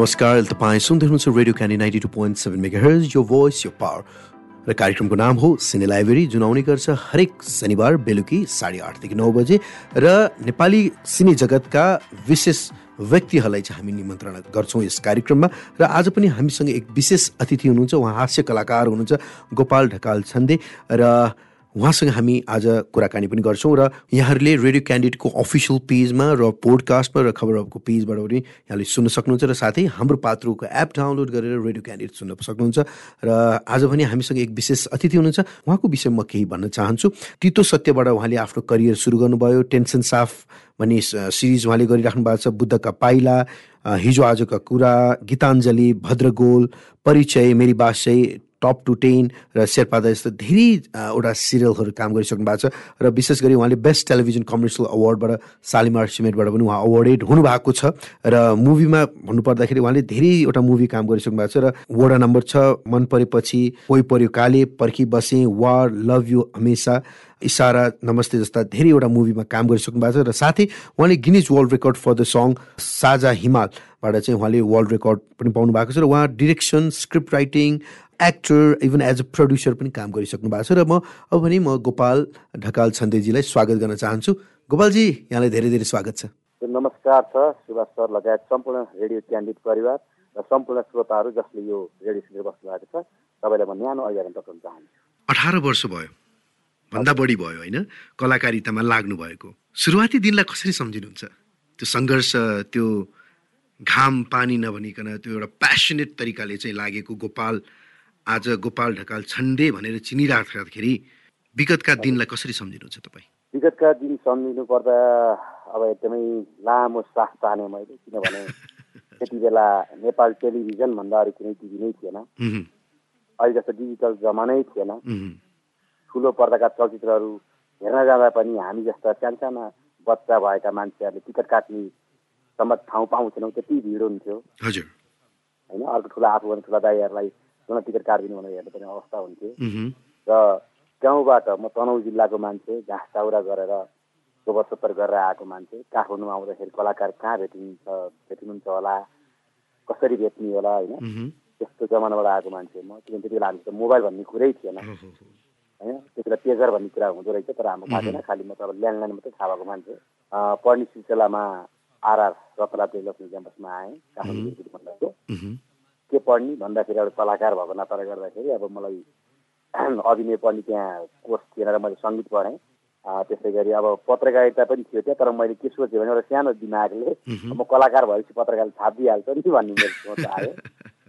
नमस्कार तपाईँ सुन्दै हुनुहुन्छ radio Candy ninety two point seven mega hertz यो भोइस यो पावर र कार्यक्रमको नाम हो सिने लाइब्रेरी जुन आउने गर्छ हरेक शनिबार बेलुकी साढे आठदेखि नौ बजे। र नेपाली सिने जगतका विशेष व्यक्तिहरूलाई चाहिँ हामी निमन्त्रणा गर्छौँ यस कार्यक्रममा। र आज पनि हामीसँग एक विशेष अतिथि हुनुहुन्छ उहाँ हास्य कलाकार हुनुहुन्छ गोपाल ढकाल छन्दे। र उहाँसँग हामी आज कुराकानी पनि गर्छौँ र यहाँहरूले रेडियो क्यान्डिडेटको अफिसियल पेजमा र पोडकास्टमा र खबर हबको पेजबाट पनि यहाँले सुन्न सक्नुहुन्छ र साथै हाम्रो पात्रोको एप डाउनलोड गरेर रेडियो क्यान्डिडेट सुन्न सक्नुहुन्छ र आज पनि हामीसँग एक विशेष अतिथि हुनुहुन्छ। उहाँको विषयमा म केही भन्न चाहन्छु। तितो सत्यबाट उहाँले आफ्नो करियर सुरु गर्नुभयो। टेन्सन साफ भन्ने सिरिज उहाँले गरिराख्नु भएको छ। बुद्धका पाइला हिजो आजका कुरा गीताञ्जली भद्रगोल परिचय Meri Basai top to ten र शेर्पादा जस्तो धेरैवटा सिरियलहरू काम गरिसक्नु भएको छ र विशेष गरी उहाँले बेस्ट टेलिभिजन कमर्सियल अवार्डबाट सालिमार सिमेन्टबाट पनि उहाँ अवार्डेड हुनुभएको छ र मुभीमा भन्नुपर्दाखेरि उहाँले धेरैवटा मुभी काम गरिसक्नु भएको छ र वडा नम्बर छ मन परेपछि कोही पर्यो काले पर्खी बसेँ वार लभ यु हमेसा। इसारा नमस्ते जस्ता धेरैवटा मुभीमा काम गरिसक्नु भएको छ र साथै उहाँले Guinness World Record for the song साझा हिमालबाट चाहिँ उहाँले वर्ल्ड रेकर्ड पनि पाउनु भएको छ र उहाँ direction script writing actor even as a producer पनि काम गरिसक्नु भएको छ र म अब भने म गोपाल ढकाल छन्देजीलाई स्वागत गर्न चाहन्छु। गोपालजी यहाँलाई धेरै धेरै स्वागत छ। नमस्कार छ सुभाष सर लगायत सम्पूर्ण रेडियो क्यान्डिड परिवार र सम्पूर्ण श्रोताहरू जसले यो रेडियो सुनेर बस्नु भएको छ तपाईँलाई म न्यानो अभियान टक्राउन चाहन्छु। अठार वर्ष भयो। भन्दा बढी भयो होइन? कलाकारितामा लाग्नु भएको। सुरुवाती दिनलाई कसरी सम्झिनुहुन्छ? त्यो सङ्घर्ष त्यो घाम पानी नभनिकन त्यो एउटा प्यासनेट तरिकाले चाहिँ लागेको गोपाल आज गोपाल ढकाल छन्डे भनेर चिनिराख्दाखेरि विगतका दिनलाई कसरी सम्झिनुहुन्छ तपाईँ? विगतका दिन सम्झिनु पर्दा अब एकदमै लामो सास ताने मैले किनभने त्यति बेला नेपाल टेलिभिजन भन्दा अरू कुनै टिभी नै थिएन। अहिले जस्तो डिजिटल जमानै थिएन। ठुलो पर्दाका चलचित्रहरू हेर्न जाँदा पनि हामी जस्ता सानसाना बच्चा भएका मान्छेहरूले टिकट काट्ने सम्म ठाउँ पाउँथेनौँ त्यति भिड हुन्थ्यो। होइन अर्को ठुलो आफूभन्दा ठुला दाईहरूलाई मलाई टिकट काटिदिनु भनेर हेर्नुपर्ने अवस्था हुन्थ्यो। र गाउँबाट म तनहु जिल्लाको मान्छे घाँस चाउरा गरेर गोबर सोत्तर गरेर आएको मान्छे काठमाडौँमा आउँदाखेरि कलाकार कहाँ भेटिन्छ भेटिनुहुन्छ होला कसरी भेट्ने होला होइन? त्यस्तो जमानाबाट आएको मान्छे म। किनभने त्यति बेला हामी मोबाइल भन्ने कुरै थिएन। होइन? त्यति बेला पेजर भन्ने कुरा हुँदो रहेछ तर हाम्रो थाहा थिएन खालि म त अब ल्यान्डलाइन मात्रै थाहा भएको मान्छे पढ्ने सिलसिलामा आरआर रतला डेभलपमेन्ट क्याम्पसमा आएँ काठमाडौँ के पढ्ने भन्दाखेरि एउटा कलाकार भएको नाताले गर्दाखेरि अब मलाई अभिनय पढ्ने त्यहाँ कोर्स थिएन र मैले सङ्गीत पढेँ। त्यसै गरी अब पत्रकारिता पनि थियो त्यहाँ तर मैले के सोचेँ भने एउटा सानो दिमागले म कलाकार भएपछि पत्रकार छापिदिइहाल्छ नि भन्ने मेरो सोच आयो।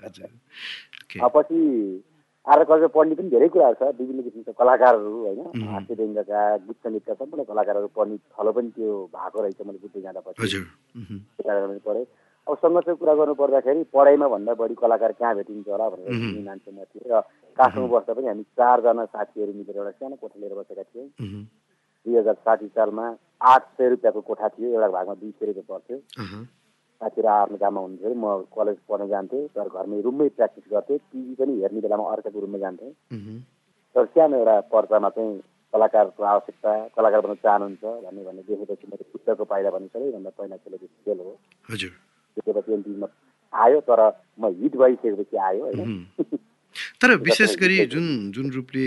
पछि आएर कल्चर पढ्ने पनि धेरै कुराहरू छ विभिन्न किसिमका कलाकारहरू होइन? हास्य व्यङ्गका गीत सङ्गीतका सम्पूर्ण कलाकारहरू पढ्ने थलो पनि त्यो भएको रहेछ मैले बुझ्दै जाँदा पछि पढेँ। अब सङ्घर्षको कुरा गर्नु पर्दाखेरि पढाइमा भन्दा बढी कलाकार कहाँ भेटिन्छ होला भनेर मान्छे म थिएँ र काठमाडौँ बस्दा पनि हामी चारजना साथीहरू मिलेर एउटा सानो कोठा लिएर बसेका थियौँ। दुई हजार साठी सालमा आठ सय रुपियाँको कोठा थियो एउटा भागमा दुई सय रुपियाँ पर्थ्यो। आफ्नो काममा हुन्थ्यो म कलेज पढ्न जान्थेँ तर घरमै रुममै प्र्याक्टिस गर्थेँ। टिभी पनि हेर्ने बेलामा अर्काको रुममा जान्थेँ। तर सानो एउटा पर्चामा चाहिँ कलाकारको आवश्यकता कलाकार बन्न चाहनुहुन्छ भन्ने भन्ने देखेपछि मैले पुस्तकको पाइला भन्ने सबैभन्दा पहिला खेलेको खेल हो। त्यसपछि एनटिभीमा आयो तर म हिट भइसकेपछि आयो होइन? तर विशेष गरी जुन जुन रूपले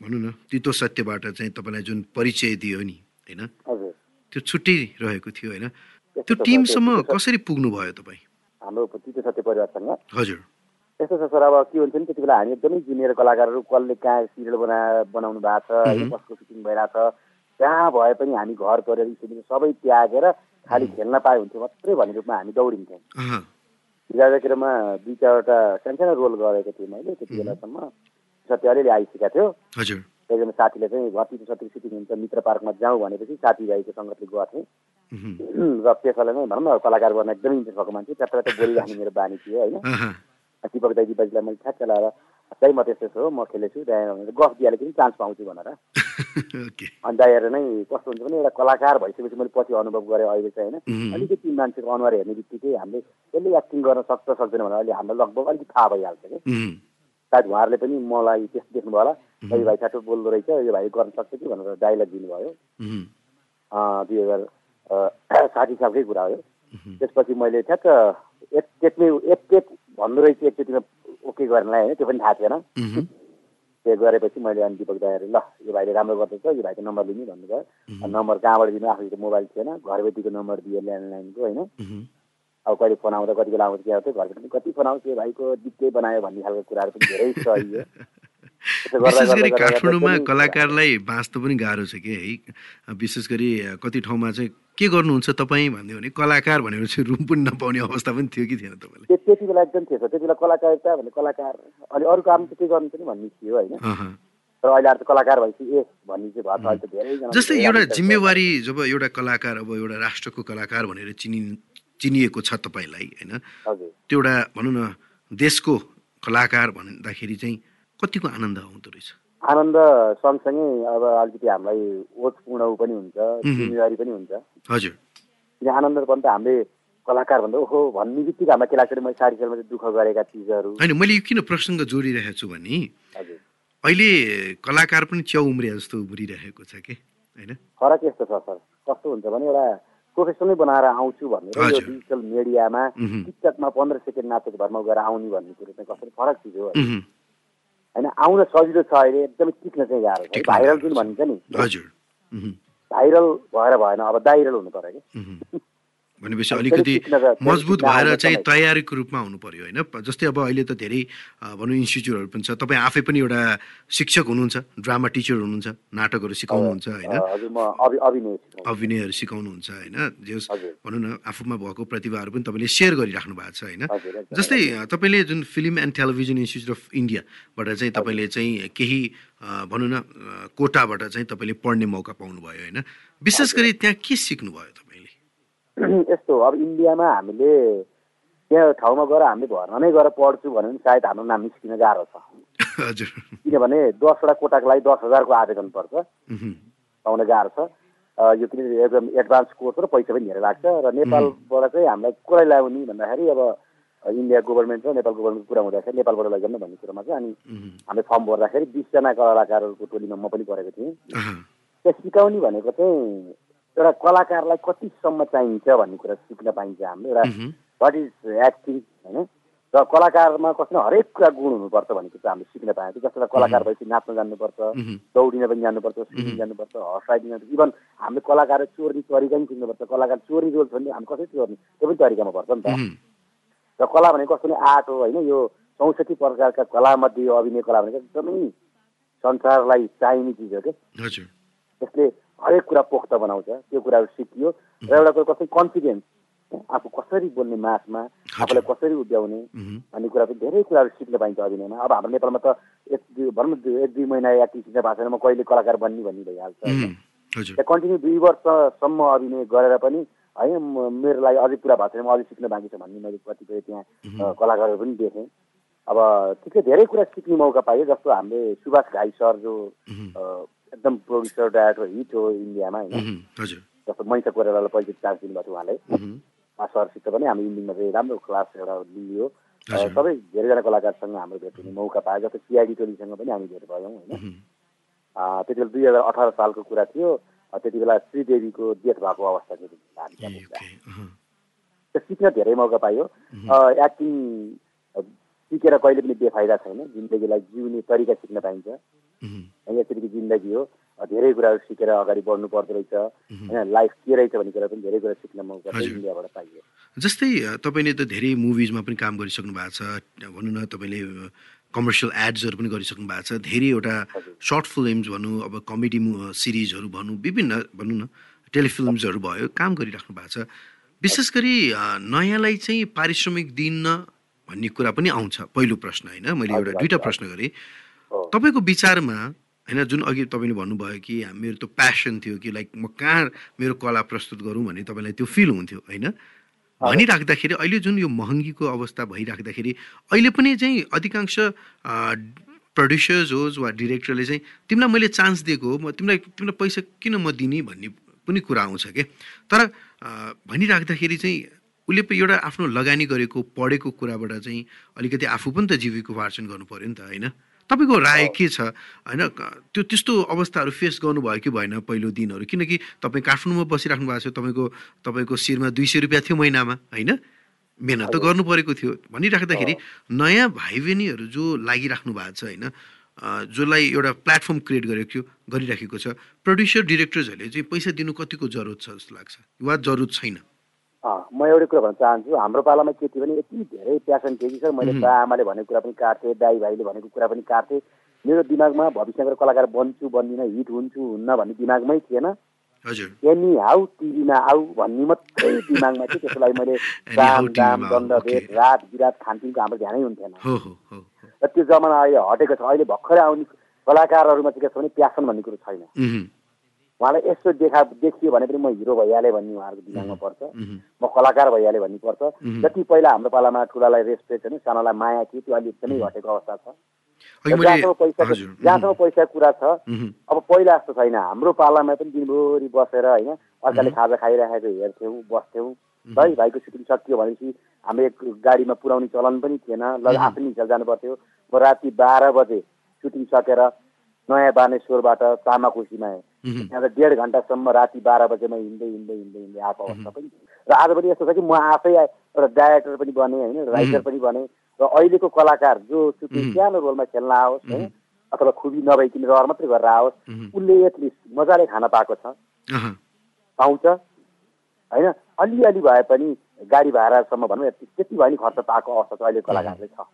भनौँ न तितो सत्यबाट चाहिँ तपाईँलाई जुन परिचय दियो नि होइन? त्यो छुट्टै रहेको थियो होइन? त्यो टिमसम्म कसरी पुग्नु भयो तपाईँ? हाम्रो तितो सत्य परिवारसँग। हजुर। यस्तो छ सर अब के हुन्छ नि त्यति बेला हामी एकदमै जुनियर कलाकारहरू कसले कहाँ सिरियल बना बनाउनु भएको छ कसको सुटिङ भइरहेको छ जहाँ भए पनि हामी घर गरेर सबै त्यागेर खालि खेल्न पाए हुन्थ्यो मात्रै भन्ने रूपमा हामी दौडिन्थ्यौँ। हिजोआजकरमा दुई चारवटा सानसानो रोल गरेको थिएँ मैले त्यति बेलासम्म। सत्य अलिअलि आइसकेको थियो। त्यही साथीले चाहिँ घर तिन सत्री सुटिङ हुन्छ मित्र पार्कमा जाउँ भनेपछि साथीभाइको सङ्गतले गएको थिएँ र त्यसलाई नै भनौँ न कलाकार गर्न एकदमै इन्ट्रेस्ट भएको मान्छे ट्याप्टा ट्याप मेरो बानी थियो होइन। दिपक दाई दिपाजीलाई मैले ठ्याक्क लगाएर दाइ म त्यस्तो हो म खेलेछु भनेर गफ दिइहालेको पनि चान्स पाउँछु भनेर। अनि दाइहरू नै कस्तो हुन्छ भने एउटा कलाकार भइसकेपछि मैले पछि अनुभव गरेँ अहिले चाहिँ होइन। अलिकति मान्छेको अनुहार हेर्ने बित्तिकै हामीले यसले एक्टिङ गर्न सक्छ सक्दैन भनेर अहिले हामीलाई लगभग अलिकति थाहा भइहाल्छ कि। सायद उहाँहरूले पनि मलाई त्यस्तो देख्नुभयो होला। यो भाइ साटो बोल्दो रहेछ यो भाइ गर्न सक्छ कि? भनेर डाइलग दिनुभयो। दुई हजार साठी सालकै कुरा हो त्यसपछि मैले ठ्याक्क एकचोटि एकचोट भन्नु रहेछ एकचोटिमा ओके गर्नलाई होइन त्यो पनि थाहा थिएन। त्यो गरेपछि मैले अनि दिपक दाइहरू ल यो भाइले राम्रो गर्दैछ यो भाइको नम्बर लिने भन्नुभयो। नम्बर कहाँबाट दिनु? आफूसित मोबाइल थिएन। घरबेटीको नम्बर दियो ल्यान्डलाइनको होइन। अब कहिले फोन आउँदा कति बेला आउँछ के आउँछ घरबेटी पनि कति फोन आउँछ भाइको दिक्कै बनायो भन्ने खालको कुराहरू पनि धेरै सही हो त्यसो गर्दा विशेष गरी काठमाडौँमा कलाकारलाई बाँच्न पनि गाह्रो छ कि है? विशेष गरी कति ठाउँमा चाहिँ के गर्नुहुन्छ तपाईँ भन्यो भने कलाकार भनेर चाहिँ रुम पनि नपाउने अवस्था पनि थियो कि थिएन तपाईँलाई? त्यो- त्यति बेला एकदम थियो त्यति बेला कलाकारिता भने कलाकार अनि अरू काम चाहिँ के गर्नु पनि भन्ने थियो होइन। तर अहिले त कलाकार भएपछि ए भन्ने चाहिँ भयो जस्तै एउटा जिम्मेवारी जब एउटा कलाकार अब एउटा राष्ट्रको कलाकार भनेर चिनि चिनिएको छ तपाईँलाई होइन? त्यो एउटा भनौँ न देशको कलाकार भन्दाखेरि चाहिँ कतिको आनन्द आउँदो रहेछ? आनन्द सँगसँगै अब अलिकति हामीलाई ओतपूर्ण पनि हुन्छ जिम्मेवारी पनि हुन्छ। हजुर। किन आनन्द पनि त हामीले कलाकार भन्दा ओहो भन्ने बित्तिकै हाम्रो केलाचोटि मैले सारी सालमा चाहिँ दुःख गरेका चिजहरू। होइन मैले यो किन प्रसङ्ग जोडिरहेको छु भने अहिले कलाकार पनि च्याउ उम्रिया जस्तो उम्रिरहेको छ कि होइन? फरक यस्तो छ सर। कस्तो हुन्छ भने एउटा प्रोफेसनै बनाएर आउँछु भनेर यो। डिजिटल मिडियामा। टिकटकमा पन्ध्र सेकेन्ड नाचेको भरमा गएर आउने भन्ने कुरो चाहिँ कस्तो फरक चिज हो होइन आउन सजिलो छ अहिले एकदमै टिक्न चाहिँ गाह्रो छ भाइरल जुन। भनिन्छ नि भाइरल भएर भएन अब दाइरल हुनु पर्यो कि। भनेपछि अलिकति मजबुत भएर चाहिँ। तयारीको रूपमा हुनु पर्यो होइन? जस्तै अब अहिले त धेरै भनौँ इन्स्टिच्युटहरू पनि छ। तपाईँ आफै पनि एउटा शिक्षक हुनुहुन्छ ड्रामा टिचर हुनुहुन्छ नाटकहरू सिकाउनुहुन्छ होइन। अभिनयहरू सिकाउनुहुन्छ होइन? जे होस् हजुर। भनौँ न आफूमा भएको प्रतिभाहरू पनि तपाईँले सेयर गरिराख्नु भएको छ होइन। जस्तै तपाईँले जुन film and television institute of इन्डियाबाट चाहिँ तपाईँले चाहिँ केही भनौँ न कोटाबाट चाहिँ तपाईँले पढ्ने मौका पाउनुभयो होइन? विशेष गरी त्यहाँ के सिक्नुभयो तपाईँले यस्तो अब इन्डियामा हामीले त्यहाँ ठाउँमा गएर हामीले घरमा नै गएर पढ्छु भने पनि सायद हाम्रो नाम निस्किन गाह्रो छ। किनभने दसवटा कोटाको लागि दस हजारको आवेदन पर्छ। पाउन गाह्रो छ। यो किन एकदम एडभान्स कोर्स र पैसा पनि धेरै लाग्छ र नेपालबाट चाहिँ हामीलाई कसलाई ल्याउने भन्दाखेरि अब इन्डिया गभर्मेन्ट र नेपाल गभर्मेन्टको कुरा हुँदाखेरि नेपालबाट लैजाउन भन्ने कुरोमा चाहिँ अनि हामीले फर्म भर्दाखेरि बिसजना कलाकारहरूको टोलीमा म पनि परेको थिएँ। अहँ, त्यो सिकाउने भनेको चाहिँ एउटा कलाकारलाई कतिसम्म चाहिन्छ भन्ने कुरा सिक्न पाइन्छ हामीले एउटा वाट इज एक्टिङ होइन? र कलाकारमा कस्तो हरेक कुरा गुण हुनुपर्छ भन्ने कुरा हामीले सिक्न पाएको एउटा कलाकार भएपछि नाच्न जान्नुपर्छ मह्म, दौडिन पनि जान्नुपर्छ स्विमिङ जान्नुपर्छ हर्स राइडिङ जान्नुपर्छ इभन हामीले कलाकार चोर्ने तरिका पनि सिक्नुपर्छ कलाकार चोरी रोल छ भने हामी कसरी चोर्ने? त्यो पनि तरिकामा पर्छ नि त। र कला भनेको कस्तो आर्ट हो होइन? यो चौसठी प्रकारका कलामध्ये यो अभिनय कला भनेको एकदमै संसारलाई चाहिने चिज हो कि हजुर। त्यसले हरेक कुरा पोख्त बनाउँछ। त्यो कुराहरू सिकियो। र एउटा कुरो कसरी कन्फिडेन्स आफू कसरी बोल्ने मासमा? आफूलाई कसरी उभ्याउने? भन्ने कुरा पनि धेरै कुराहरू सिक्न पाइन्छ अभिनयमा। अब हाम्रो नेपालमा त एक दुई भनौँ एक दुई महिना एक्टिङ सिक्न भएको छैन म कहिले कलाकार बन्ने भन्ने भइहाल्छ। त्यहाँ कन्टिन्यू दुई वर्षसम्म अभिनय गरेर पनि म- मेरो लागि अझै पुरा भएको छैन म अझै सिक्न बाँकी छ भन्ने मैले कतिपय त्यहाँ कलाकारहरू पनि देखेँ। अब ठिकै धेरै कुरा सिक्ने मौका पायो जस्तो हामीले सुभाष घाई सर जो एकदम प्रोड्युसर डाइरेक्टर हिट हो इन्डियामा होइन? जस्तो मैसा कोइरालालाई पहिलो चान्स दिनुभएको थियो उहाँले। मह्म, उहाँ सरसित पनि हामी इन्डिङमा चाहिँ राम्रो क्लास एउटा लियो। सबै धेरैजना कलाकारसँग हाम्रो भेट हुने मौका पायो जस्तो सिआइडी टोलीसँग पनि हामी भेट भयौँ होइन? त्यति बेला दुई हजार अठार सालको कुरा थियो। त्यति बेला श्रीदेवीको डेथ भएको अवस्था थियो। सिक्न धेरै मौका पायो। एक्टिङ सिकेर कहिले पनि बेफाइदा छैन। जिन्दगीलाई जिउने तरिका सिक्न पाइन्छ। होइन यसरी जिन्दगी हो। धेरै कुराहरू सिकेर अगाडि बढ्नु पर्दो रहेछ। होइन लाइफ के रहेछ भन्ने कुरा पनि धेरै कुरा सिक्न मौका। इन्डियाबाट पाइयो। जस्तै तपाईँले त धेरै मुभिजमा पनि काम गरिसक्नु भएको छ। भनौँ न तपाईँले कमर्सियल एड्सहरू पनि गरिसक्नु भएको छ। धेरैवटा। सर्ट फिल्म्स भनौँ अब कमेडी सिरिजहरू भनौँ विभिन्न भनौँ न टेलिफिल्म्सहरू भयो। काम गरिराख्नु भएको छ। विशेष गरी नयाँलाई चाहिँ पारिश्रमिक दिन भन्ने कुरा पनि आउँछ। पहिलो प्रश्न होइन? मैले एउटा दुईवटा। प्रश्न गरेँ। तपाईँको विचारमा होइन जुन अघि तपाईँले भन्नुभयो कि मेरो त्यो प्यासन थियो कि लाइक म कहाँ मेरो कला प्रस्तुत गरौँ भन्ने तपाईँलाई त्यो फिल हुन्थ्यो होइन? भनिराख्दाखेरि अहिले जुन यो महँगीको अवस्था भइराख्दाखेरि अहिले पनि चाहिँ अधिकांश प्रड्युसर्स होस् वा डिरेक्टरले चाहिँ तिमीलाई मैले चान्स दिएको हो म तिमीलाई तिमीलाई पैसा किन म दिने भन्ने पनि कुरा आउँछ क्या तर भनिराख्दाखेरि चाहिँ उसले पनि एउटा आफ्नो लगानी गरेको पढेको कुराबाट चाहिँ अलिकति आफू पनि त जीविकोपार्जन गर्नु पऱ्यो नि त होइन? तपाईँको राय के छ? होइन त्यो त्यस्तो अवस्थाहरू फेस गर्नुभयो कि भएन पहिलो दिनहरू? किनकि तपाईँ काठमाडौँमा बसिराख्नु भएको छ तपाईँको तपाईँको शिरमा दुई सय रुपियाँ थियो महिनामा होइन? मेहनत त गर्नु परेको थियो। भनिराख्दाखेरि नयाँ भाइ बहिनीहरू जो लागिराख्नु भएको छ होइन? जसलाई एउटा प्लेटफर्म क्रिएट गरेको थियो गरिराखेको छ। प्रड्युसर डिरेक्टर्सहरूले चाहिँ पैसा दिनु कतिको जरुरत छ जस्तो लाग्छ? वा जरुरत छैन? म एउटै कुरा भन्न चाहन्छु हाम्रो पालामा के थियो भने यति धेरै प्यासन थियो कि सर मैले बा आमाले भनेको कुरा पनि काट्थेँ दाई भाइले भनेको कुरा पनि काट्थेँ। मेरो दिमागमा भविष्यको कलाकार बन्छु बन्दिनँ हिट हुन्छु हुन्न भन्ने दिमागमै थिएन। एनी हाउ टिभीमा आऊ भन्ने मात्रै दिमागमा थियो त्यसको लागि मैले दाम दाम दण्ड भेट रात बिरात खानपिनको हाम्रो ध्यानै हुन्थेन। र त्यो जमाना अहिले हटेको छ अहिले भर्खरै आउने कलाकारहरूमा चाहिँ के छ भने प्यासन भन्ने कुरो छैन। उहाँलाई यस्तो देखा देखियो भने पनि म हिरो भइहालेँ भन्ने उहाँहरूको दिमागमा पर्छ। म कलाकार भइहालेँ भन्ने पर्छ। जति पहिला हाम्रो पालामा ठुलालाई रेस्पेक्ट होइन सानोलाई माया थियो त्यो अहिले एकदमै घटेको अवस्था छ। जहाँसम्म पैसा जहाँसम्म पैसाको कुरा छ अब पहिला जस्तो छैन। हाम्रो पालामा पनि दिनभरि बसेर होइन अर्काले खाजा खाइराखेको हेर्थ्यौँ बस्थ्यौँ। है भाइको सुटिङ सकियो भनेपछि हाम्रो एक गाडीमा पुऱ्याउने चलन पनि थिएन। ल आफ्नो हिसाब जानु पर्थ्यो म राति बाह्र बजे सुटिङ सकेर नयाँ बानेश्वरबाट चामाकोसीमा त्यहाँ त डेढ घन्टासम्म राति बाह्र बजेमा हिँड्दै हिँड्दै हिँड्दै हिँड्दै आएको अवस्था पनि। र आज पनि यस्तो छ कि म आफै एउटा डाइरेक्टर पनि बने होइन राइटर पनि बने। र अहिलेको कलाकार जो सानो रोलमा खेल्न आओस् होइन अथवा खुबी नभइकन रहर मात्रै गरेर आओस् उसले एटलिस्ट मजाले खान पाएको छ। पाउँछ। होइन अलिअलि भए पनि गाडी भाडासम्म भनौँ त्यति भयो नि खर्च पाएको अवस्था चाहिँ अहिले कलाकारले छ।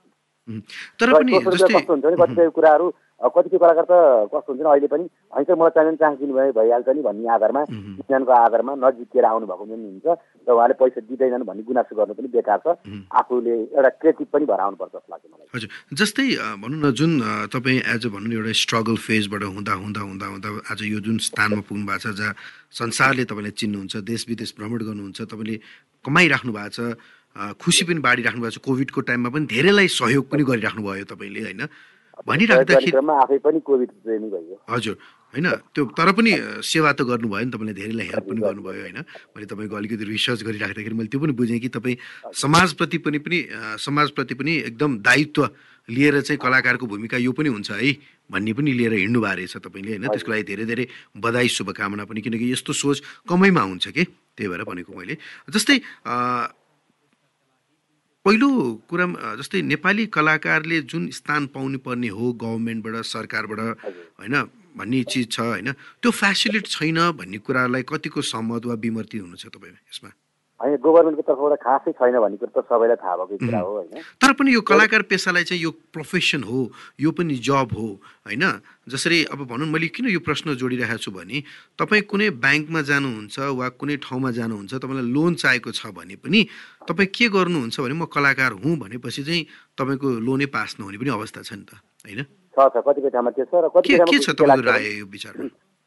तर कस्तो हुन्छ भने कतिपय कुराहरू कतिपय कलाकार त कस्तो हुन्छ अहिले पनि होइन मलाई चाहिने चान्स दिनुभयो भइहाल्छ नि भन्ने आधारमा विज्ञानको आधारमा नजिकेर आउनु भएको पनि हुन्छ र उहाँले पैसा दिँदैनन् भन्ने गुनासो गर्नु पनि बेकार छ। आफूले एउटा क्रिएटिभ पनि भएर आउनुपर्छ जस्तो लाग्छ मलाई। हजुर। जस्तै भनौँ न जुन तपाईँ एज अ भनौँ न एउटा स्ट्रगल फेजबाट हुँदा हुँदा हुँदा हुँदा आज यो जुन स्थानमा पुग्नु भएको छ जहाँ संसारले तपाईँलाई चिन्नुहुन्छ देश विदेश भ्रमण गर्नुहुन्छ तपाईँले कमाइराख्नु भएको छ खुसी पनि बाँडिराख्नु भएको छ कोभिडको टाइममा पनि धेरैलाई सहयोग पनि गरिराख्नु भयो तपाईँले होइन? भनिराख्दाखेरि आफै पनि कोभिड हजुर होइन त्यो तर पनि सेवा त गर्नुभयो नि तपाईँले धेरैलाई हेल्प पनि गर्नुभयो। होइन। मैले तपाईँको अलिकति रिसर्च गरिराख्दाखेरि मैले त्यो पनि बुझेँ कि तपाईँ समाजप्रति पनि पनि समाजप्रति पनि एकदम दायित्व लिएर चाहिँ कलाकारको भूमिका यो पनि हुन्छ है भन्ने पनि लिएर हिँड्नु भएको रहेछ तपाईँले होइन। त्यसको लागि धेरै धेरै बधाई शुभकामना पनि किनकि यस्तो सोच कमैमा हुन्छ कि? त्यही भएर भनेको मैले। जस्तै पहिलो कुरा जस्तै नेपाली कलाकारले जुन स्थान पाउनु पर्ने हो गभर्मेन्टबाट सरकारबाट होइन भन्ने चिज छ होइन त्यो फेसिलिट छैन भन्ने कुरालाई कतिको सहमत वा विमर्ती हुनु छ तपाईँ यसमा? होइन गभर्मेन्टको तर्फबाट खासै छैन भन्ने कुरो त सबैलाई थाहा भएको कुरा हो होइन। तर पनि यो कलाकार पेसालाई चाहिँ यो प्रोफेसन हो यो पनि जब हो होइन? जसरी अब भनौँ मैले किन यो प्रश्न जोडिरहेको छु भने तपाईँ कुनै ब्याङ्कमा जानुहुन्छ वा कुनै ठाउँमा जानुहुन्छ तपाईँलाई लोन चाहिएको छ भने पनि तपाईँ के गर्नुहुन्छ भने म कलाकार हुँ भनेपछि चाहिँ तपाईँको लोनै पास नहुने पनि अवस्था छ नि त होइन? छ छ। कतिपय ठाउँमा त्यो छ र कतिपय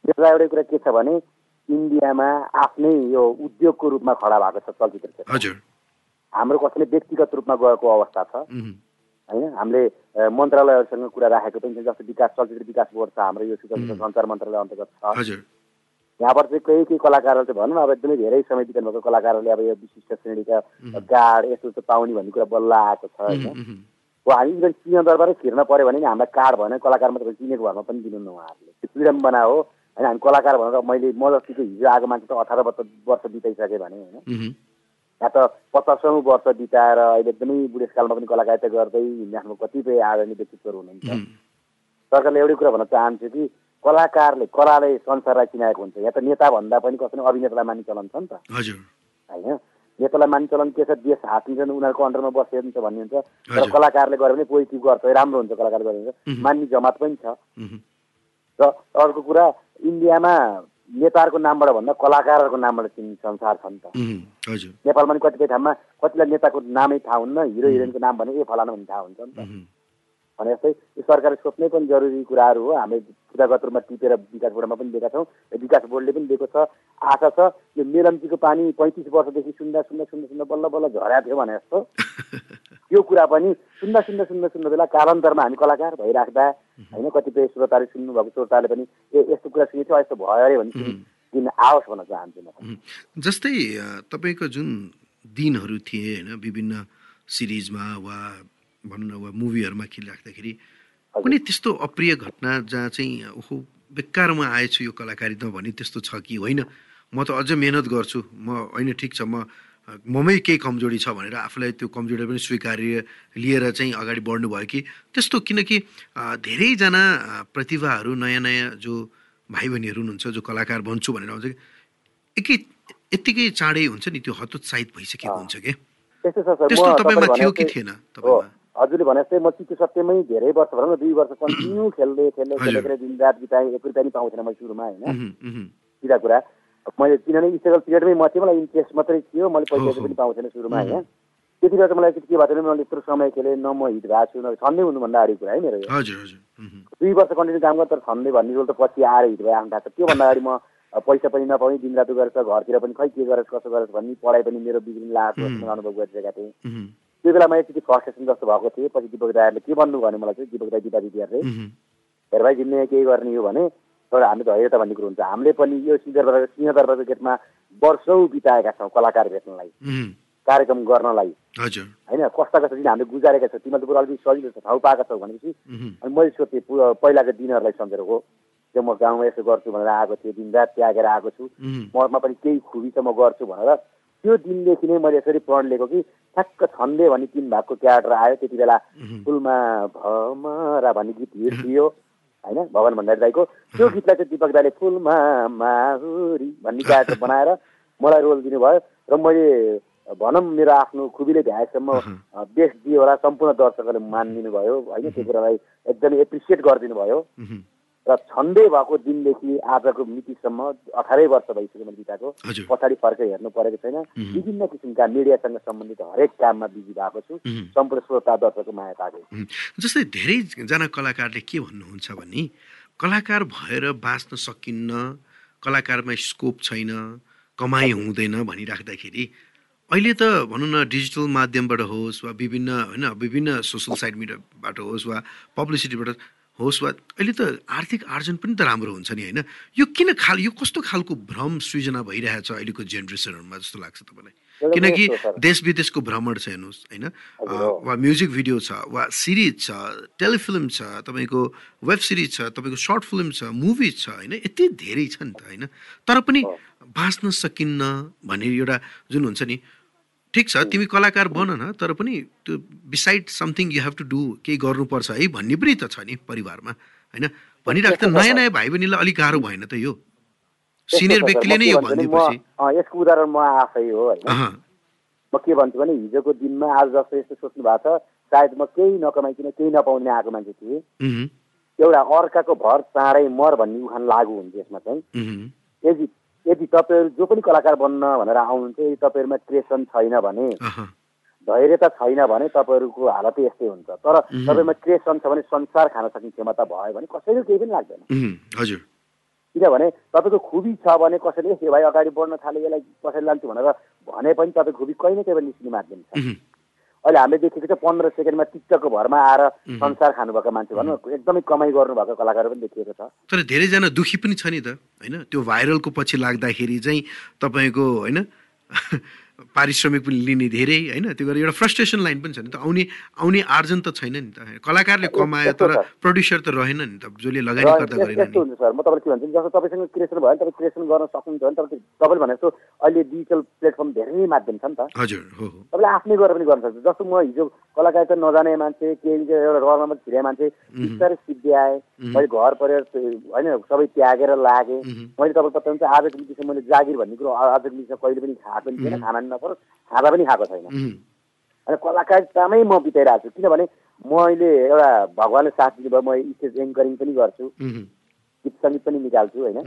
एउटा कुरा के छ भने इन्डियामा आफ्नै यो उद्योगको रूपमा खडा भएको छ चलचित्र क्षेत्र। हाम्रो कसैले व्यक्तिगत रूपमा गएको अवस्था छ। होइन हामीले मन्त्रालयहरूसँग कुरा राखेको पनि छ जस्तो विकास चलचित्र विकास बोर्ड छ हाम्रो यो सूचना सञ्चार मन्त्रालय अन्तर्गत छ। यहाँबाट चाहिँ केही केही कलाकारहरू चाहिँ भनौँ न अब एकदमै धेरै समय बिताउनु भएको कलाकारहरूले अब यो विशिष्ट श्रेणीका कार्ड यस्तो यस्तो पाउने भन्ने कुरा बल्ल आएको छ होइन। हो हामी इभन सिंह दरबारै छिर्न पऱ्यो भने हामीलाई कार्ड भने कलाकार मात्र चिनेको घरमा पनि दिनुहुन्न उहाँहरूले। त्यो विडम्बना हो होइन हामी कलाकार भनेर मैले म जतिको हिजो आएको मान्छे त अठार वर्ष वर्ष बिताइसकेँ भने होइन। यहाँ त पचासौँ वर्ष बिताएर अहिले एकदमै बुढेसकालमा पनि कलाकारिता गर्दै हिँड्ने कतिपय आदरणीय व्यक्तित्वहरू हुनुहुन्छ। सरकारले एउटै कुरा भन्न चाहन्छु कि कलाकारले कलाले संसारलाई चिनाएको हुन्छ। यहाँ त नेता भन्दा पनि कसैले अभिनेतालाई मानि चलन छ नि त। होइन? नेतालाई मानि चलन के छ? देश हातिन्छ उनीहरूको अन्डरमा बसिन्छ भन्ने हुन्छ। तर कलाकारले गरे भने पोजिटिभ गर्छ राम्रो हुन्छ कलाकार गरे मान्ने जमात पनि छ। र अर्को कुरा इन्डियामा नेताहरूको नामबाट भन्दा कलाकारहरूको नामबाट चिन्ने संसार छ नि त। नेपालमा पनि कतिपय ठाउँमा कतिलाई नेताको नामै थाहा हुन्न हिरो हिरोइनको नाम भने ए फलाना भन्ने थाहा हुन्छ नि त। भने जस्तै यो सरकारले सोच्नै पनि जरुरी कुराहरू हो। हामीले पूजागत रूपमा टिपेर विकास बोर्डमा पनि दिएका छौँ। विकास बोर्डले पनि दिएको छ। आशा छ यो मेलम्चीको पानी पैँतिस वर्षदेखि सुन्दा सुन्दा सुन्दा सुन्दा बल्ल बल्ल झरेको थियो भने जस्तो। यो कुरा पनि सुन्दा सुन्दा सुन्दा सुन्दा बेला कालान्तरमा हामी कलाकार भइराख्दा होइन कतिपय श्रोताले सुन्नुभएको श्रोताले पनि ए यस्तो कुरा सुनेको थियो यस्तो भयो अरे भने दिन आओस् भन्न चाहन्छु म। जस्तै तपाईँको जुन दिनहरू थिए होइन विभिन्न सिरिजमा वा भनौँ न वा मुभीहरूमा खेलिराख्दाखेरि कुनै त्यस्तो अप्रिय घटना जहाँ चाहिँ ओहो बेकारमा आएछु यो कलाकारिता भने त्यस्तो छ कि? होइन। म त अझ मेहनत गर्छु। म होइन ठिक छ। म ममै केही कमजोरी छ भनेर आफूलाई त्यो कमजोरी पनि स्वीकार्य लिएर चाहिँ अगाडि बढ्नु भयो कि? त्यस्तो किनकि धेरैजना प्रतिभाहरू नयाँ नयाँ जो भाइ बहिनीहरू हुनुहुन्छ जो कलाकार बन्छु भनेर आउँछ कि? एकै यत्तिकै चाँडै हुन्छ नि त्यो हतोत्साहित भइसकेको हुन्छ कि? त्यस्तो तपाईँमा थियो कि थिएन हजुरले भने जस्तै म चित्त सत्यमै धेरै वर्ष भनौँ न दुई वर्ष कन्टिन्यू खेल्दै खेल्दै खेलेर दिन रात बिताएँ एक रुपियाँ पनि पाउँथेन मैले सुरुमा होइन? सिधा कुरा। मैले किनभने स्ट्रगल पिरियडमै म थिएँ मलाई इन्ट्रेस्ट मात्रै थियो मैले पैसा पनि पाउँथेन सुरुमा होइन? त्यति बेला चाहिँ मलाई के भएको थिएन मैले यत्रो समय खेलेँ न म हिट भएको छु न छन्दै हुनुभन्दा अगाडि कुरा है मेरो दुई वर्ष कन्टिन्यू काम गर्दा तर छन्दै भन्ने रोल त पछि आएर हिट भयो आफ्नो थाहा छ त्योभन्दा अगाडि म पैसा पनि नपाउने दिनरातो गरेर घरतिर पनि खै के गरेर कसो गरेर भन्ने पढाइ पनि मेरो बिग्रिनु लागेको अनुभव गरिसकेका थिएँ। त्यो बेला मैले त्यति फ्रस्ट्रेसन जस्तो भएको थिएँ पछि दिपक राईहरूले के भन्नु भने मलाई चाहिँ? दिपक राई दिपा दिदीहरूले हेर भाइ जिम्मे केही गर्ने हो भने तर हामी धैर्यता भन्ने कुरो हुन्छ। हामीले पनि यो सिंहदरबार सिंहदरबारको गेटमा वर्षौँ बिताएका छौँ कलाकार भेट्नलाई। कार्यक्रम गर्नलाई। होइन कस्ता कस्ता दिन हामीले गुजारेका छौँ। तिमीले त अलिकति सजिलो छ ठाउँ पाएका छौ भनेपछि अनि मैले सोधेँ पहिलाको दिनहरूलाई सम्झेर हो त्यो म गाउँमा यसो गर्छु भनेर आएको थिएँ दिनरात त्यागेर आएको छु। ममा पनि केही खुबी छ म गर्छु भनेर। त्यो दिनदेखि नै मैले यसरी प्रण लिएको कि ठ्याक्क छन्दे भन्ने तिन भागको क्यारेक्टर आयो त्यति बेला फुलमा भमरा भन्ने गीत हिट थियो होइन भगवान् भण्डारी दाईको। त्यो गीतलाई चाहिँ दिपक दाईले फुलमा माहुरी भन्ने क्यारेक्टर बनाएर मलाई रोल दिनुभयो र मैले भनौँ मेरो आफ्नो खुबीले भ्याएसम्म बेस्ट दियो होला सम्पूर्ण दर्शकहरूले मानिदिनु भयो होइन त्यो कुरालाई एकदमै एप्रिसिएट गरिदिनु भयो र छन्दै भएको दिनदेखि आजको मितिसम्म अठारै वर्ष भइसक्यो मैले बिताएको। पछाडि फर्केर हेर्नु परेको छैन। विभिन्न किसिमका मिडियासँग सम्बन्धित हरेक काममा बिजी भएको छु। सम्पूर्ण श्रोता दर्शकको माया तागे। जस्तै धेरैजना कलाकारले के भन्नुहुन्छ भने कलाकार भएर बाँच्न सकिन्न कलाकारमा स्कोप छैन कमाइ हुँदैन भनिराख्दाखेरि अहिले त भनौँ न डिजिटल माध्यमबाट होस् वा विभिन्न होइन विभिन्न सोसल साइड मिडियाबाट होस् वा पब्लिसिटीबाट होस् वा अहिले त आर्थिक आर्जन पनि त राम्रो हुन्छ नि होइन? यो किन खाल यो कस्तो खालको भ्रम सृजना भइरहेछ अहिलेको जेनेरेसनहरूमा जस्तो लाग्छ तपाईँलाई? किनकि देश विदेशको भ्रमण छ हेर्नुहोस् होइन? वा म्युजिक भिडियो छ वा सिरिज छ टेलिफिल्म छ तपाईँको वेब सिरिज छ तपाईँको सर्ट फिल्म छ मुभी छ होइन? यति धेरै छ नि त होइन? तर पनि बाँच्न सकिन्न भन्ने एउटा जुन हुन्छ नि ठिक छ तिमी कलाकार बन न तर पनि त्यो beside something you have to do केही गर्नुपर्छ है भन्ने पनि त छ नि परिवारमा होइन? भनिरहेको त नयाँ नयाँ भाइ बहिनीलाई अलिक गाह्रो भएन त यो। सिनियर व्यक्तिले नै यो भनिदिएपछि यसको उदाहरण म आफै हो होइन? म के भन्छु भने हिजोको दिनमा आज जस्तो यस्तो सोच्नु भएको छ सायद म केही नकमाइकन केही नपाउने आएको मान्छे थिएँ। एउटा अर्काको भर चाँडै मर भन्ने उखान लागु हुन्छ यसमा चाहिँ। यदि यदि तपाईँहरू जो पनि कलाकार बन्न भनेर आउनुहुन्छ यदि तपाईँहरूमा क्रिएसन छैन भने धैर्यता छैन भने तपाईँहरूको हालत यस्तै हुन्छ। तर तपाईँमा क्रिएसन छ भने संसार खान सक्ने क्षमता भयो भने कसैले केही पनि लाग्दैन। हजुर। किनभने तपाईँको खुबी छ भने कसैले यो भाइ अगाडि बढ्न थाले यसलाई कसैले लान्छु भनेर भने पनि तपाईँको खुबी कहीँ न कहीँ निस्किने माध्यम छ अहिले हामीले देखेको छ पन्ध्र सेकेन्डमा टिकटकको भरमा आएर संसार खानुभएको मान्छे भनौँ एकदमै कमाइ गर्नुभएको कलाकार पनि देखिएको छ। तर धेरैजना दुखी पनि छ नि त होइन? त्यो भाइरलको पछि लाग्दाखेरि चाहिँ तपाईँको होइन? पारिश्रमिक पनि लिने धेरै होइन? त्यो गरेर एउटा फ्रस्ट्रेसन लाइन पनि छ नि त। आउने आउने आर्जन त छैन नि त। कलाकारले कमायो तर प्रड्युसर त रहेन नि त जसले लगानी गर्दा गरेन नि। हुन्छ सर। म तपाईँलाई के भन्छु जस्तो तपाईँसँग क्रिएसन भयो भने तपाईँ क्रिएसन गर्न सक्नुहुन्छ भने तपाईँ तपाईँले भने जस्तो अहिले डिजिटल प्लेटफर्म धेरै माध्यम छ नि त। हजुर हो तपाईँले आफ्नै गरेर पनि गर्न सक्छ जस्तो म हिजो कलाकार त नजाने मान्छे केही एउटा रहरमा मात्रै छिरे मान्छे बिस्तारै सिद्धि आएँ। मैले घर परेर होइन सबै त्यागेर लागेँ। मैले पत्ता हुन्छ आजको मितिसम्म मैले जागिर भन्ने कुरो आजको मितिसम्म कहिले पनि खाएको पनि थिएन। खाना नपरोस् खाँदा पनि खाएको छैन। अनि कलाकारितामै म बिताइरहेको छु किनभने मैले एउटा भगवान्ले साथ दिनुभयो म स्टेज एङ्करिङ पनि गर्छु गीत सङ्गीत पनि निकाल्छु होइन?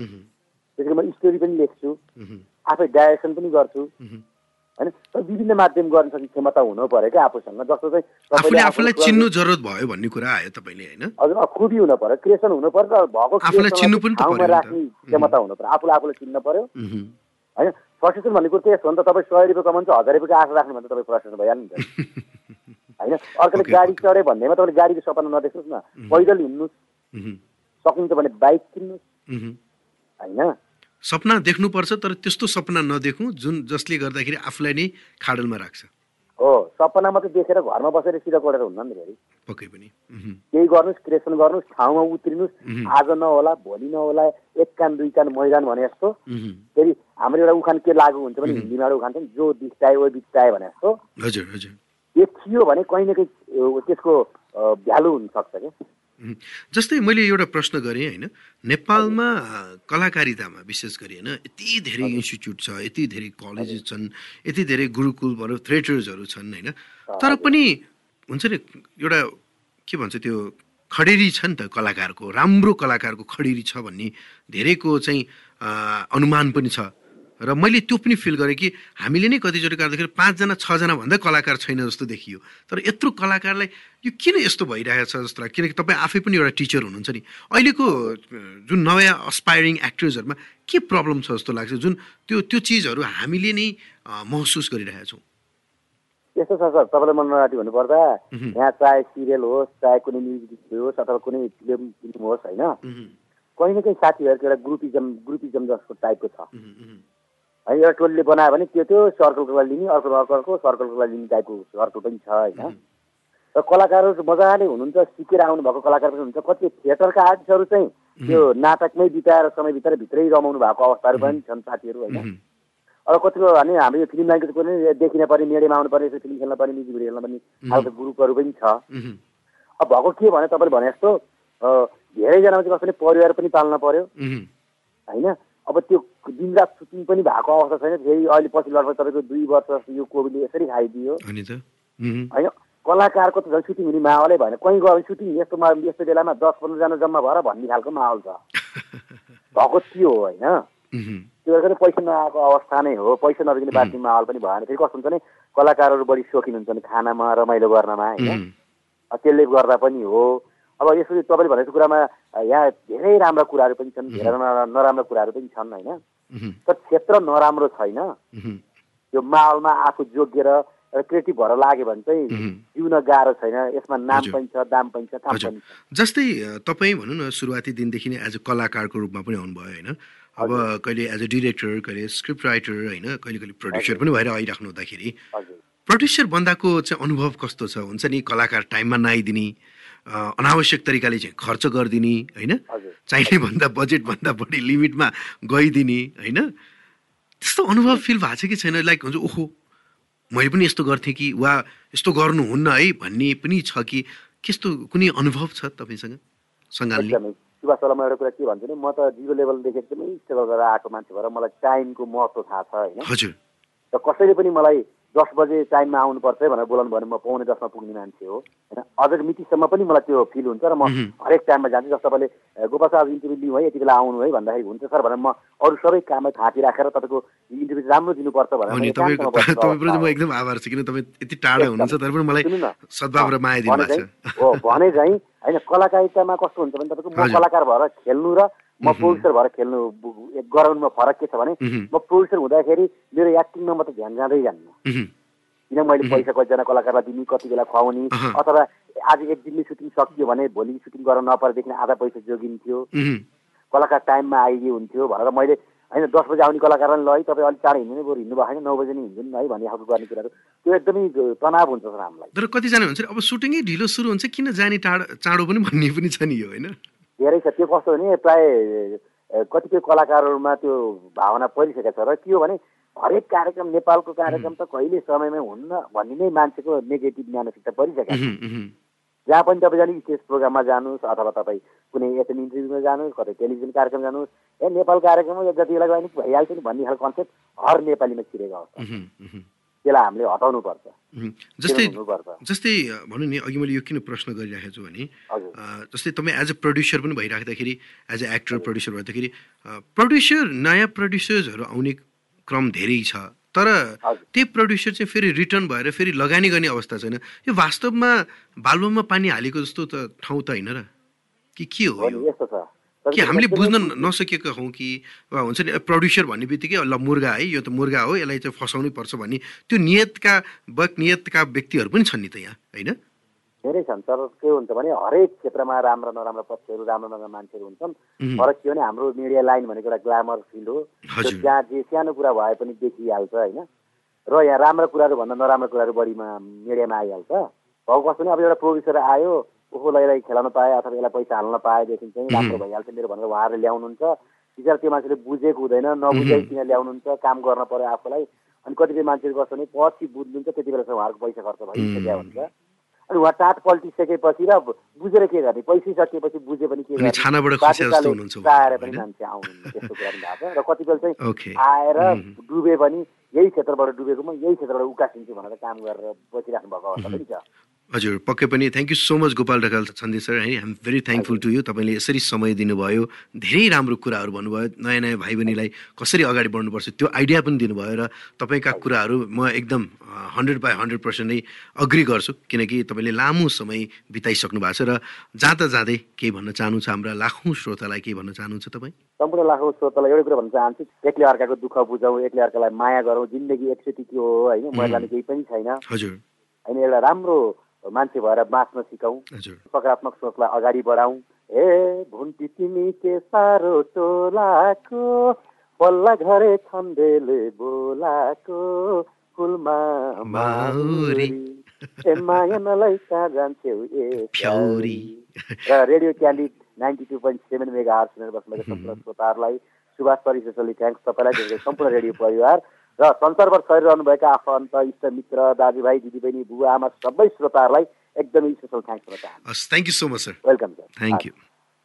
त्यसरी म स्टोरी पनि लेख्छु आफै डाइरेक्सन पनि गर्छु होइन? विभिन्न माध्यम गर्न सक्ने क्षमता हुनु पऱ्यो क्या आफूसँग जस्तो चाहिँ आफूलाई चिन्नु जरुरत भयो भन्ने कुरा आयो तपाईँले होइन? हजुर खुबी हुनु पर्यो क्रिएसन हुनु पर्यो भएको ठाउँमा राख्ने क्षमता हुनु पर्यो आफूलाई आफूलाई चिन्नु पर्यो होइन? प्रशिक्षण भन्ने कुरो त्यही हो नि त तपाईँ सय रुपियाँ कमाउँछ हजार रुपियाँको आशा राख्नु भने तपाईँ प्रशिक्षण भइहाल्नु नि त। होइन? अर्कोले गाडी चढ्यो भन्दैमा तपाईँले गाडीको सपना नदेख्नुहोस् न। पैदल हिँड्नुहोस्। सकिन्छ भने बाइक किन्नुहोस्। होइन? सपना देख्नुपर्छ तर त्यस्तो सपना नदेखौँ जुन जसले गर्दाखेरि आफूलाई नै खाडलमा राख्छ। हो सपना मात्रै देखेर घरमा बसेर सिधा पढेर हुन्न नि फेरि। पक्कै पनि। केही गर्नुहोस् क्रिएसन गर्नुहोस् ठाउँमा उत्रिनुहोस् आज नहोला भोलि नहोला एक कान दुई कान मैदान भने जस्तो। फेरि हाम्रो एउटा उखान के लागु हुन्छ भने हिन्दीमा एउटा उखान छ नि जो दिखताए वो बिचताए भने जस्तो हजुर हजुर। देखियो भने कहीँ न कहीँ त्यसको भ्यालु हुनसक्छ क्या। जस्तै मैले एउटा प्रश्न गरेँ होइन? नेपालमा कलाकारितामा विशेष गरी होइन? यति धेरै इन्स्टिच्युट छ यति धेरै कलेजेस छन् यति धेरै गुरुकुल भनौँ थिएटर्सहरू छन् होइन? तर पनि हुन्छ नि एउटा के भन्छ त्यो खडेरी छ नि त कलाकारको राम्रो कलाकारको खडेरी छ भन्ने धेरैको चाहिँ अनुमान पनि छ। र मैले त्यो पनि फिल गरेँ कि हामीले नै कतिचोटि गर्दाखेरि पाँचजना छजना भन्दा कलाकार छैन जस्तो देखियो। तर यत्रो कलाकारलाई यो किन यस्तो भइरहेको छ जस्तो लाग्छ किनकि तपाईँ आफै पनि एउटा टिचर हुनुहुन्छ नि। अहिलेको जुन नयाँ अस्पायरिङ एक्टर्सहरूमा के प्रब्लम छ जस्तो लाग्छ? जुन त्यो त्यो चिजहरू हामीले नै महसुस गरिरहेका छौँ। यस्तो छ सर तपाईँलाई मन नराटी भन्नुपर्दा यहाँ चाहे सिरियल होस् चाहे कुनै म्युजिक होस् अथवा कुनै फिल्म फिल्म होस् होइन? कहीँ न कहीँ साथीहरूको एउटा ग्रुपिजम ग्रुपिजम जस्तो टाइपको छ। है एउटा टोलीले बनायो भने त्यो त्यो सर्कलको लागि लिने अर्को अर्को सर्कलको लागि लिने टाइपको सर्कल पनि छ होइन। र कलाकारहरू मजाले हुनुहुन्छ सिकेर आउनुभएको कलाकार पनि हुन्छ कति थिएटरका आर्टिस्टहरू चाहिँ त्यो नाटकमै बिताएर समय बिताएर भित्रै रमाउनु भएको अवस्थाहरू पनि छन् साथीहरू होइन। अब कतिको भने हाम्रो यो फिल्म लाइनको पनि देखिन पर्ने मेडेमा आउनु पर्ने फिल्म खेल्न पर्ने म्युजिक भिडियो खेल्न पर्ने खालको ग्रुपहरू पनि छ। अब भएको के भने तपाईँले भने जस्तो धेरैजनामा चाहिँ कस्तो परिवार पनि पाल्न पर्यो। होइन? अब त्यो दिनरात सुटिङ पनि भएको अवस्था छैन। फेरि अहिले पछि लगभग तपाईँको दुई वर्ष यो कोभिडले यसरी खाइदियो। होइन? कलाकारको त झन् सुटिङ हुने माहौलै भएन। कहीँ गयो भने सुटिङ यस्तो यस्तो बेलामा दस पन्ध्रजना जम्मा भएर भन्ने खालको माहौल छ। भएको थियो होइन? त्यो भएर पैसा नआएको अवस्था नै हो। पैसा नदिने बाँच्ने माहौल पनि भएन। फेरि कस्तो हुन्छ भने कलाकारहरू बढी सोखिन हुन्छन् खानामा रमाइलो गर्नमा होइन? त्यसले गर्दा पनि हो। अब यसरी तपाईँले भनेको कुरामा यहाँ धेरै राम्रा कुराहरू पनि छन् धेरै नराम्रा कुराहरू पनि छन् होइन? तर क्षेत्र नराम्रो छैन। यो माहौलमा आफू जोगिएर क्रिएटिभ भएर लाग्यो भने चाहिँ जिउन गाह्रो छैन। यसमा नाम पनि छ दाम पनि छ काम पनि छ। जस्तै तपाईँ भनौँ न सुरुवाती दिनदेखि नै एज अ कलाकारको रूपमा पनि आउनुभयो होइन? अब कहिले एज अ डिरेक्टर कहिले स्क्रिप्ट राइटर होइन? कहिले कहिले प्रड्युसर पनि भएर आइराख्नु हुँदाखेरि। प्रड्युसर बन्दाको चाहिँ अनुभव कस्तो छ? हुन्छ नि कलाकार टाइममा नआइदिने अनावश्यक तरिकाले चाहिँ खर्च गरिदिने होइन? चाहिने भन्दा बजेटभन्दा बढी लिमिटमा गइदिने होइन? त्यस्तो अनुभव फिल भएको छ कि छैन? लाइक हुन्छ ओहो मैले पनि यस्तो गर्थेँ कि वा यस्तो गर्नुहुन्न है भन्ने पनि छ कि कस्तो कुनै अनुभव छ तपाईँसँग? सङ्घालले? सुभाष म एउटा कुरा के भन्छु नि म त जिरो लेभलदेखि एकदमै स्टेबल गरेर आएको मान्छे भएर मलाई टाइमको महत्त्व थाहा छ होइन? हजुर। र कसैले पनि मलाई दस बजे टाइममा आउनुपर्छ भनेर बोलाउनु भने म पाउने दसमा पुग्ने मान्छे हो। होइन अझ मितिसम्म पनि मलाई त्यो फिल हुन्छ र म हरेक टाइममा जान्छु जस्तो तपाईँले गोपाल साहब इन्टरभ्यू लिउँ है यति बेला आउनु है भन्दाखेरि हुन्छ सर भनेर म अरू सबै काममा थाँती राखेर तपाईँको इन्टरभ्यू राम्रो दिनुपर्छ भनेर म एकदम आभार छु किन तपाईँ यति टाढा हुनुहुन्छ तर पनि मलाई सद्भाव र माया दिनु हो भने चाहिँ होइन कलाकारितामा कस्तो हुन्छ भने तपाईँको म कलाकार भएर खेल्नु र म प्रोड्युसर भएर खेल्नु गराउनुमा फरक के छ भने म प्रोड्युसर हुँदाखेरि मेरो एक्टिङमा म त ध्यान जाँदै जान्न। किन मैले पैसा कतिजना कलाकारलाई दिने कति बेला खुवाउने अथवा आज एक दिनले सुटिङ सकियो भने भोलि सुटिङ गर्न नपरेदेखि आधा पैसा जोगिन्थ्यो कलाकार टाइममा आइदियो हुन्थ्यो भनेर मैले होइन दस बजी आउने कलाकारलाई ल है तपाईँ अलिक चाँडो हिँड्नु बरु हिँड्नु भएको छैन नौ बजी नै हिँड्नु है भन्ने खालको गर्ने कुराहरू त्यो एकदमै तनाव हुन्छ सर हामीलाई। तर कतिजना हुन्छ अब सुटिङै ढिलो सुरु हुन्छ किन जाने टाढो चाँडो पनि भन्ने पनि छ नि यो होइन? धेरै छ। त्यो कस्तो भने प्राय कतिपय कलाकारहरूमा त्यो भावना परिसकेको छ। र के हो भने हरेक कार्यक्रम नेपालको कार्यक्रम त कहिले समयमै हुन्न भन्ने नै मान्छेको नेगेटिभ मानसिकता परिसकेको छ। जहाँ पनि तपाईँ जाने स्टेज प्रोग्राममा जानुहोस् अथवा तपाईँ कुनै एसएम इन्टरभ्यूमा जानुहोस् कतै टेलिभिजन कार्यक्रम जानुहोस् ए नेपाल कार्यक्रममा जति बेला गयो नि भइहाल्छ नि भन्ने खालको कन्सेप्ट हर नेपालीमा छिरेको अवस्था। त्यसलाई हामीले हटाउनु पर्छ जस्तै जस्तै भनौँ नि अघि मैले यो किन प्रश्न गरिराखेको छु भने जस्तै तपाईँ एज अ प्रड्युसर पनि भइराख्दाखेरि एज अ एक्टर प्रड्युसर भइराख्दाखेरि प्रड्युसर नयाँ प्रड्युसर्सहरू आउने क्रम धेरै छ। तर त्यही प्रड्युसर चाहिँ फेरि रिटर्न भएर फेरि लगानी गर्ने अवस्था छैन। यो वास्तवमा बालुवामा पानी हालेको जस्तो त ठाउँ त होइन र। कि के हो यो? कि हामीले बुझ्न नसकेका हौँ कि हुन्छ नि प्रड्युसर भन्ने बित्तिकै ल मुर्गा है यो त मुर्गा हो यसलाई चाहिँ फसाउनै पर्छ भन्ने त्यो नियतका बक नियतका व्यक्तिहरू पनि छन् नि त यहाँ होइन? धेरै छन् तर के हुन्छ भने हरेक क्षेत्रमा राम्रा नराम्रा पक्षहरू राम्रो नराम्रो मान्छेहरू हुन्छन्। फरक के भने हाम्रो मिडिया लाइन भनेको एउटा ग्ल्यामर फिल्ड हो। जहाँ जे सानो कुरा भए पनि देखिहाल्छ होइन? र यहाँ राम्रो कुराहरू भन्दा नराम्रो कुराहरू बढीमा मिडियामा आइहाल्छ। भाउ कस्तो नि अब एउटा प्रोड्युसर आयो उसलाई खेलाउन पाएँ अथवा यसलाई पैसा हाल्न पाएदेखि चाहिँ राम्रो भइहाल्छ मेरो भनेर उहाँहरूले ल्याउनुहुन्छ। बिचरा त्यो मान्छेले बुझेको हुँदैन नबुझाइकन ल्याउनुहुन्छ काम गर्न पर्यो आफूलाई। अनि कतिपय मान्छेले गर्छ भने पछि बुझ्नुहुन्छ त्यति बेलासम्म उहाँहरूको पैसा खर्च भइसक्यो हुन्छ। अनि उहाँ टाट पल्टिसकेपछि र बुझेर के गर्ने? पैसा सकिएपछि बुझे पनि के गर्ने? आएर पनि मान्छे आउनु त्यस्तो कुरा पनि भएको छ। र कतिपय चाहिँ आएर डुबे पनि यही क्षेत्रबाट डुबेको म यही क्षेत्रबाट उकासिन्छु भनेर काम गरेर बसिराख्नु भएको अवस्था पनि छ। हजुर पक्कै पनि thank you so much Gopal Dhakal छन्दे sir है I'm very thankful to you तपाईँले यसरी समय दिनुभयो धेरै राम्रो कुराहरू भन्नुभयो नयाँ नयाँ भाइ बहिनीलाई कसरी अगाडि बढ्नुपर्छ त्यो आइडिया पनि दिनुभयो र तपाईँका कुराहरू म एकदम हन्ड्रेड बाई हन्ड्रेड पर्सेन्ट नै अग्री गर्छु किनकि तपाईँले लामो समय बिताइसक्नु भएको छ र जाँदा जाँदै केही भन्न चाहनुहुन्छ हाम्रा लाखौँ श्रोतालाई केही भन्न चाहनुहुन्छ तपाईँ? सम्पूर्ण लाखौँ श्रोतालाई एउटै कुरा भन्न चाहन्छु एक्लै अर्काको दुःख बुझौँ एक्लै अर्कालाई माया गरौँ जिन्दगी एकचोटि के हो होइन महिलाले केही पनि छैन। हजुर। होइन एउटा राम्रो मान्छे भएर बाँच्न सिकाउँ। सकारात्मक सोचलाई अगाडि बढाउँ। हे भुन्टी तिमी के साह्रो टोलाको पल्ला घरे छन्देले बोलाको फुलमा ए माया नलाई कहाँ जान्छौ ए र radio Candy ninety two point seven mega are सुनेर बस्नुभएको सम्पूर्ण श्रोताहरूलाई सुभाष परिचोली थ्याङ्क्स तपाईँलाई सम्पूर्ण रेडियो परिवार र संसारभर छरिरहनुभएका आफन्त इष्टमित्र दाजुभाइ दिदीबहिनी बुवा आमा सबै श्रोताहरूलाई एकदमै स्पेसल थ्याङ्क्स दिन चाहन्छु thank you so much sir welcome sir thank you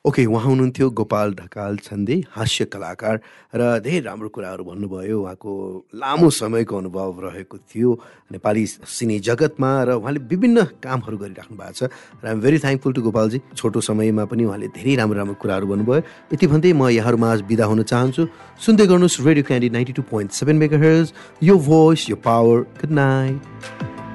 okay उहाँ हुनुहुन्थ्यो गोपाल ढकाल छन्दे हास्य कलाकार र धेरै राम्रो कुराहरू भन्नुभयो। उहाँको लामो समयको अनुभव रहेको थियो नेपाली सिने जगतमा र उहाँले विभिन्न कामहरू गरिराख्नु भएको छ र I'm very thankful to Gopalji. छोटो समयमा पनि उहाँले धेरै राम्रो राम्रो कुराहरू भन्नुभयो। यति भन्दै म यहाँहरूमा आज बिदा हुन चाहन्छु। सुन्दै गर्नुहोस् radio Candy ninety two point seven mega यो भोइस यो पावर गुड नाइट